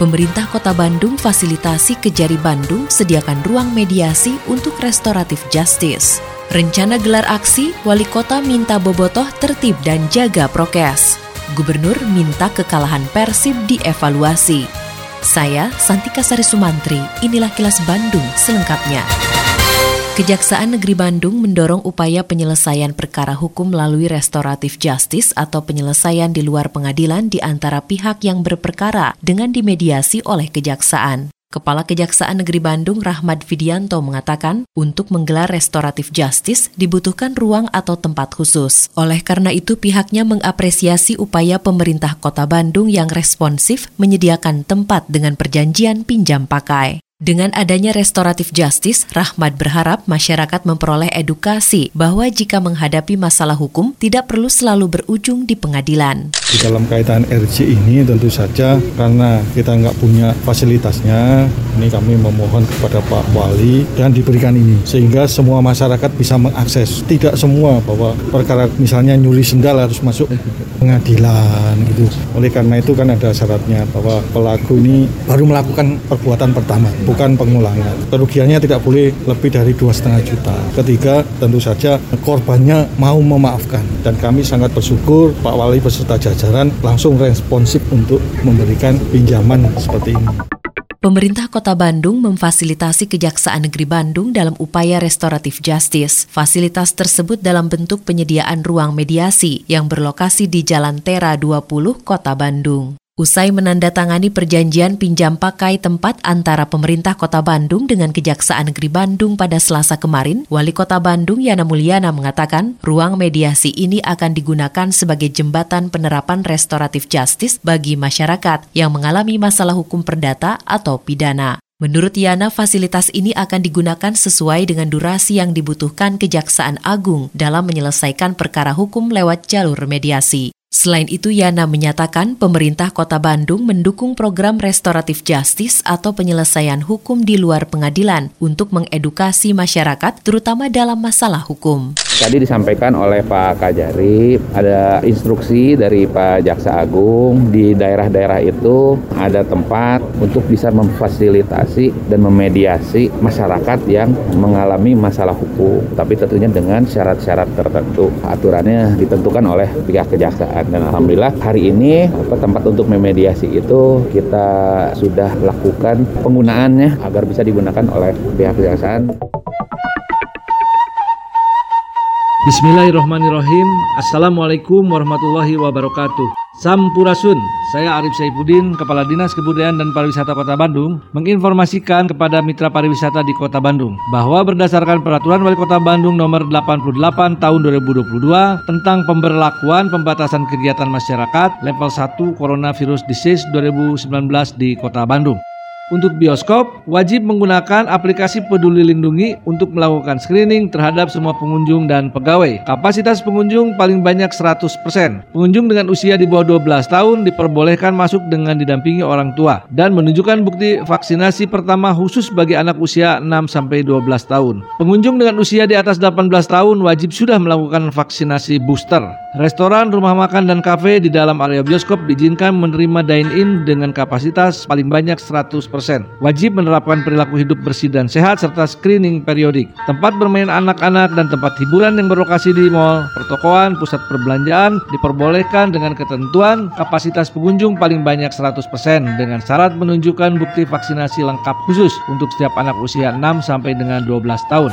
Pemerintah Kota Bandung fasilitasi Kejari Bandung sediakan ruang mediasi untuk restoratif justice. Rencana gelar aksi, Wali Kota minta bobotoh tertib dan jaga prokes. Gubernur minta kekalahan Persib dievaluasi. Saya, Santika Sari Sumantri, inilah kilas Bandung selengkapnya. Kejaksaan Negeri Bandung mendorong upaya penyelesaian perkara hukum melalui restoratif justice atau penyelesaian di luar pengadilan di antara pihak yang berperkara dengan dimediasi oleh kejaksaan. Kepala Kejaksaan Negeri Bandung Rahmat Vidianto mengatakan, untuk menggelar restoratif justice dibutuhkan ruang atau tempat khusus. Oleh karena itu pihaknya mengapresiasi upaya pemerintah Kota Bandung yang responsif menyediakan tempat dengan perjanjian pinjam pakai. Dengan adanya restoratif justice, Rahmat berharap masyarakat memperoleh edukasi bahwa jika menghadapi masalah hukum tidak perlu selalu berujung di pengadilan. Di dalam kaitan RJ ini tentu saja karena kita nggak punya fasilitasnya, ini kami memohon kepada Pak Wali dan diberikan ini sehingga semua masyarakat bisa mengakses. Tidak semua bahwa perkara misalnya nyuri sendal harus masuk pengadilan gitu. Oleh karena itu kan ada syaratnya bahwa pelaku ini baru melakukan perbuatan pertama bukan pengulangan. Kerugiannya tidak boleh lebih dari dua setengah juta. Ketiga, tentu saja korbannya mau memaafkan dan kami sangat bersyukur Pak Wali beserta jajaran langsung responsif untuk memberikan pinjaman seperti ini. Pemerintah Kota Bandung memfasilitasi Kejaksaan Negeri Bandung dalam upaya restoratif justice. Fasilitas tersebut dalam bentuk penyediaan ruang mediasi yang berlokasi di Jalan Tera 20, Kota Bandung. Usai menandatangani perjanjian pinjam pakai tempat antara pemerintah Kota Bandung dengan Kejaksaan Negeri Bandung pada Selasa kemarin, Wali Kota Bandung Yana Mulyana mengatakan ruang mediasi ini akan digunakan sebagai jembatan penerapan restoratif justice bagi masyarakat yang mengalami masalah hukum perdata atau pidana. Menurut Yana, fasilitas ini akan digunakan sesuai dengan durasi yang dibutuhkan Kejaksaan Agung dalam menyelesaikan perkara hukum lewat jalur mediasi. Selain itu, Yana menyatakan pemerintah Kota Bandung mendukung program restoratif justice atau penyelesaian hukum di luar pengadilan untuk mengedukasi masyarakat, terutama dalam masalah hukum. Tadi disampaikan oleh Pak Kajari, ada instruksi dari Pak Jaksa Agung di daerah-daerah itu ada tempat untuk bisa memfasilitasi dan memediasi masyarakat yang mengalami masalah hukum, tapi tentunya dengan syarat-syarat tertentu. Aturannya ditentukan oleh pihak kejaksaan dan alhamdulillah hari ini tempat untuk memediasi itu kita sudah lakukan penggunaannya agar bisa digunakan oleh pihak kejaksaan. Bismillahirrahmanirrahim Assalamualaikum warahmatullahi wabarakatuh Sampurasun, saya Arif Saifuddin, Kepala Dinas Kebudayaan dan Pariwisata Kota Bandung menginformasikan kepada mitra pariwisata di Kota Bandung bahwa berdasarkan Peraturan Wali Kota Bandung nomor 88 tahun 2022 tentang pemberlakuan pembatasan kegiatan masyarakat level 1 Coronavirus Disease 2019 di Kota Bandung. Untuk bioskop, wajib menggunakan aplikasi Peduli Lindungi untuk melakukan screening terhadap semua pengunjung dan pegawai. Kapasitas pengunjung paling banyak 100%. Pengunjung dengan usia di bawah 12 tahun diperbolehkan masuk dengan didampingi orang tua dan menunjukkan bukti vaksinasi pertama khusus bagi anak usia 6 sampai 12 tahun. Pengunjung dengan usia di atas 18 tahun wajib sudah melakukan vaksinasi booster. Restoran, rumah makan, dan kafe di dalam area bioskop diizinkan menerima dine-in dengan kapasitas paling banyak 100%. Wajib menerapkan perilaku hidup bersih dan sehat serta screening periodik. Tempat bermain anak-anak dan tempat hiburan yang berlokasi di mall, pertokoan, pusat perbelanjaan diperbolehkan dengan ketentuan kapasitas pengunjung paling banyak 100% dengan syarat menunjukkan bukti vaksinasi lengkap khusus untuk setiap anak usia 6 sampai dengan 12 tahun.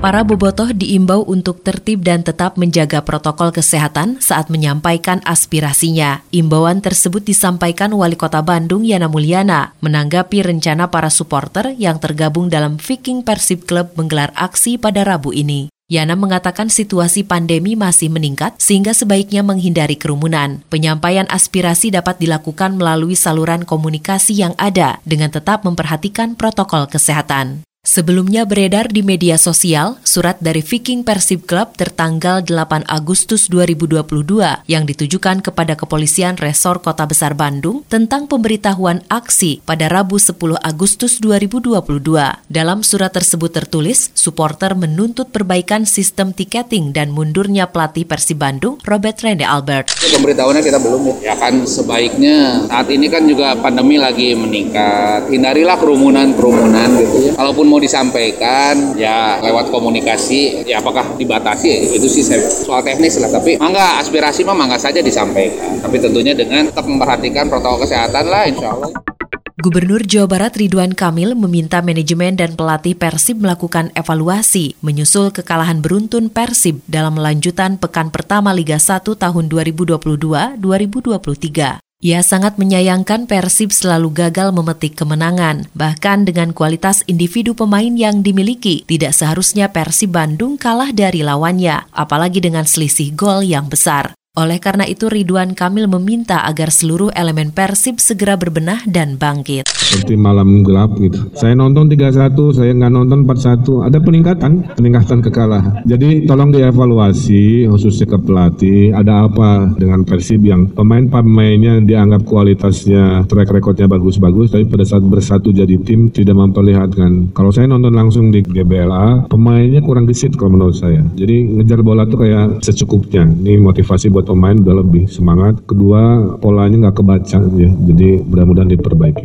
Para bobotoh diimbau untuk tertib dan tetap menjaga protokol kesehatan saat menyampaikan aspirasinya. Imbauan tersebut disampaikan Wali Kota Bandung Yana Mulyana menanggapi rencana para supporter yang tergabung dalam Viking Persib Club menggelar aksi pada Rabu ini. Yana mengatakan situasi pandemi masih meningkat sehingga sebaiknya menghindari kerumunan. Penyampaian aspirasi dapat dilakukan melalui saluran komunikasi yang ada dengan tetap memperhatikan protokol kesehatan. Sebelumnya beredar di media sosial surat dari Viking Persib Club tertanggal 8 Agustus 2022 yang ditujukan kepada Kepolisian Resor Kota Besar Bandung tentang pemberitahuan aksi pada Rabu 10 Agustus 2022. Dalam surat tersebut tertulis, supporter menuntut perbaikan sistem tiketing dan mundurnya pelatih Persib Bandung, Robert Rende Albert. Pemberitahuannya kita belum ya. Ya kan sebaiknya saat ini kan juga pandemi lagi meningkat. Hindarilah kerumunan-kerumunan gitu ya. Kalaupun mau disampaikan ya lewat komunikasi ya apakah dibatasi itu sih saya, soal teknis lah tapi mangga aspirasi mah mangga saja disampaikan tapi tentunya dengan tetap memperhatikan protokol kesehatan lah insya Allah Gubernur Jawa Barat Ridwan Kamil meminta manajemen dan pelatih Persib melakukan evaluasi menyusul kekalahan beruntun Persib dalam lanjutan pekan pertama Liga 1 tahun 2022-2023. Ia sangat menyayangkan Persib selalu gagal memetik kemenangan. Bahkan dengan kualitas individu pemain yang dimiliki, tidak seharusnya Persib Bandung kalah dari lawannya, apalagi dengan selisih gol yang besar. Oleh karena itu Ridwan Kamil meminta agar seluruh elemen Persib segera berbenah dan bangkit. Seperti malam gelap gitu. Saya nonton 3-1, saya nggak nonton 4-1. Ada peningkatan, peningkatan kekalahan. Jadi tolong dievaluasi khususnya ke pelatih. Ada apa dengan Persib yang pemain-pemainnya dianggap kualitasnya, track recordnya bagus-bagus, tapi pada saat bersatu jadi tim tidak memperlihatkan. Kalau saya nonton langsung di GBLA, pemainnya kurang gesit kalau menurut saya. Jadi ngejar bola tuh kayak secukupnya. Ini motivasi buat buat pemain udah lebih semangat. Kedua polanya nggak kebaca ya, jadi mudah-mudahan diperbaiki.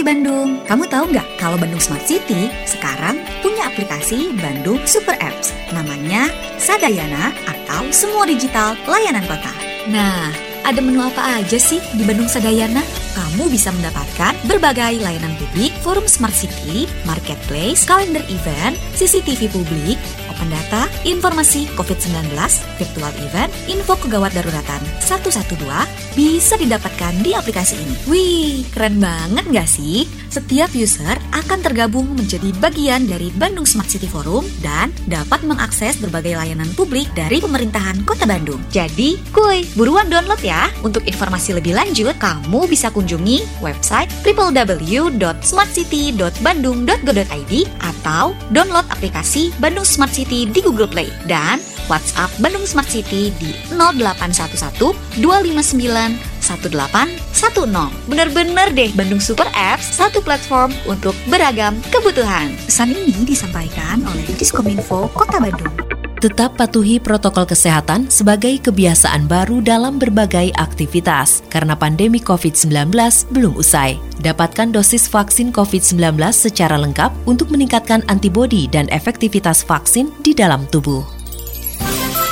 Bandung. Kamu tahu nggak kalau Bandung Smart City sekarang punya aplikasi Bandung Super Apps. Namanya Sadayana atau Semua Digital Layanan Kota. Nah, ada menu apa aja sih di Bandung Sadayana? Kamu bisa mendapatkan berbagai layanan publik, forum Smart City, marketplace, kalender event, CCTV publik, open data, informasi COVID-19, virtual event, info kegawat daruratan 112 bisa didapatkan di aplikasi ini. Wih, keren banget nggak sih? Setiap user akan tergabung menjadi bagian dari Bandung Smart City Forum dan dapat mengakses berbagai layanan publik dari pemerintahan Kota Bandung. Jadi, kuy, buruan download ya. Untuk informasi lebih lanjut, kamu bisa kunjungi website www.smartcity.bandung.go.id atau download aplikasi Bandung Smart City di Google Play dan WhatsApp Bandung Smart City di 0811 259 1810. Bener-bener deh Bandung Super Apps, satu platform untuk beragam kebutuhan. Pesan ini disampaikan oleh Diskominfo Kota Bandung. Tetap patuhi protokol kesehatan sebagai kebiasaan baru dalam berbagai aktivitas karena pandemi COVID-19 belum usai. Dapatkan dosis vaksin COVID-19 secara lengkap untuk meningkatkan antibodi dan efektivitas vaksin di dalam tubuh.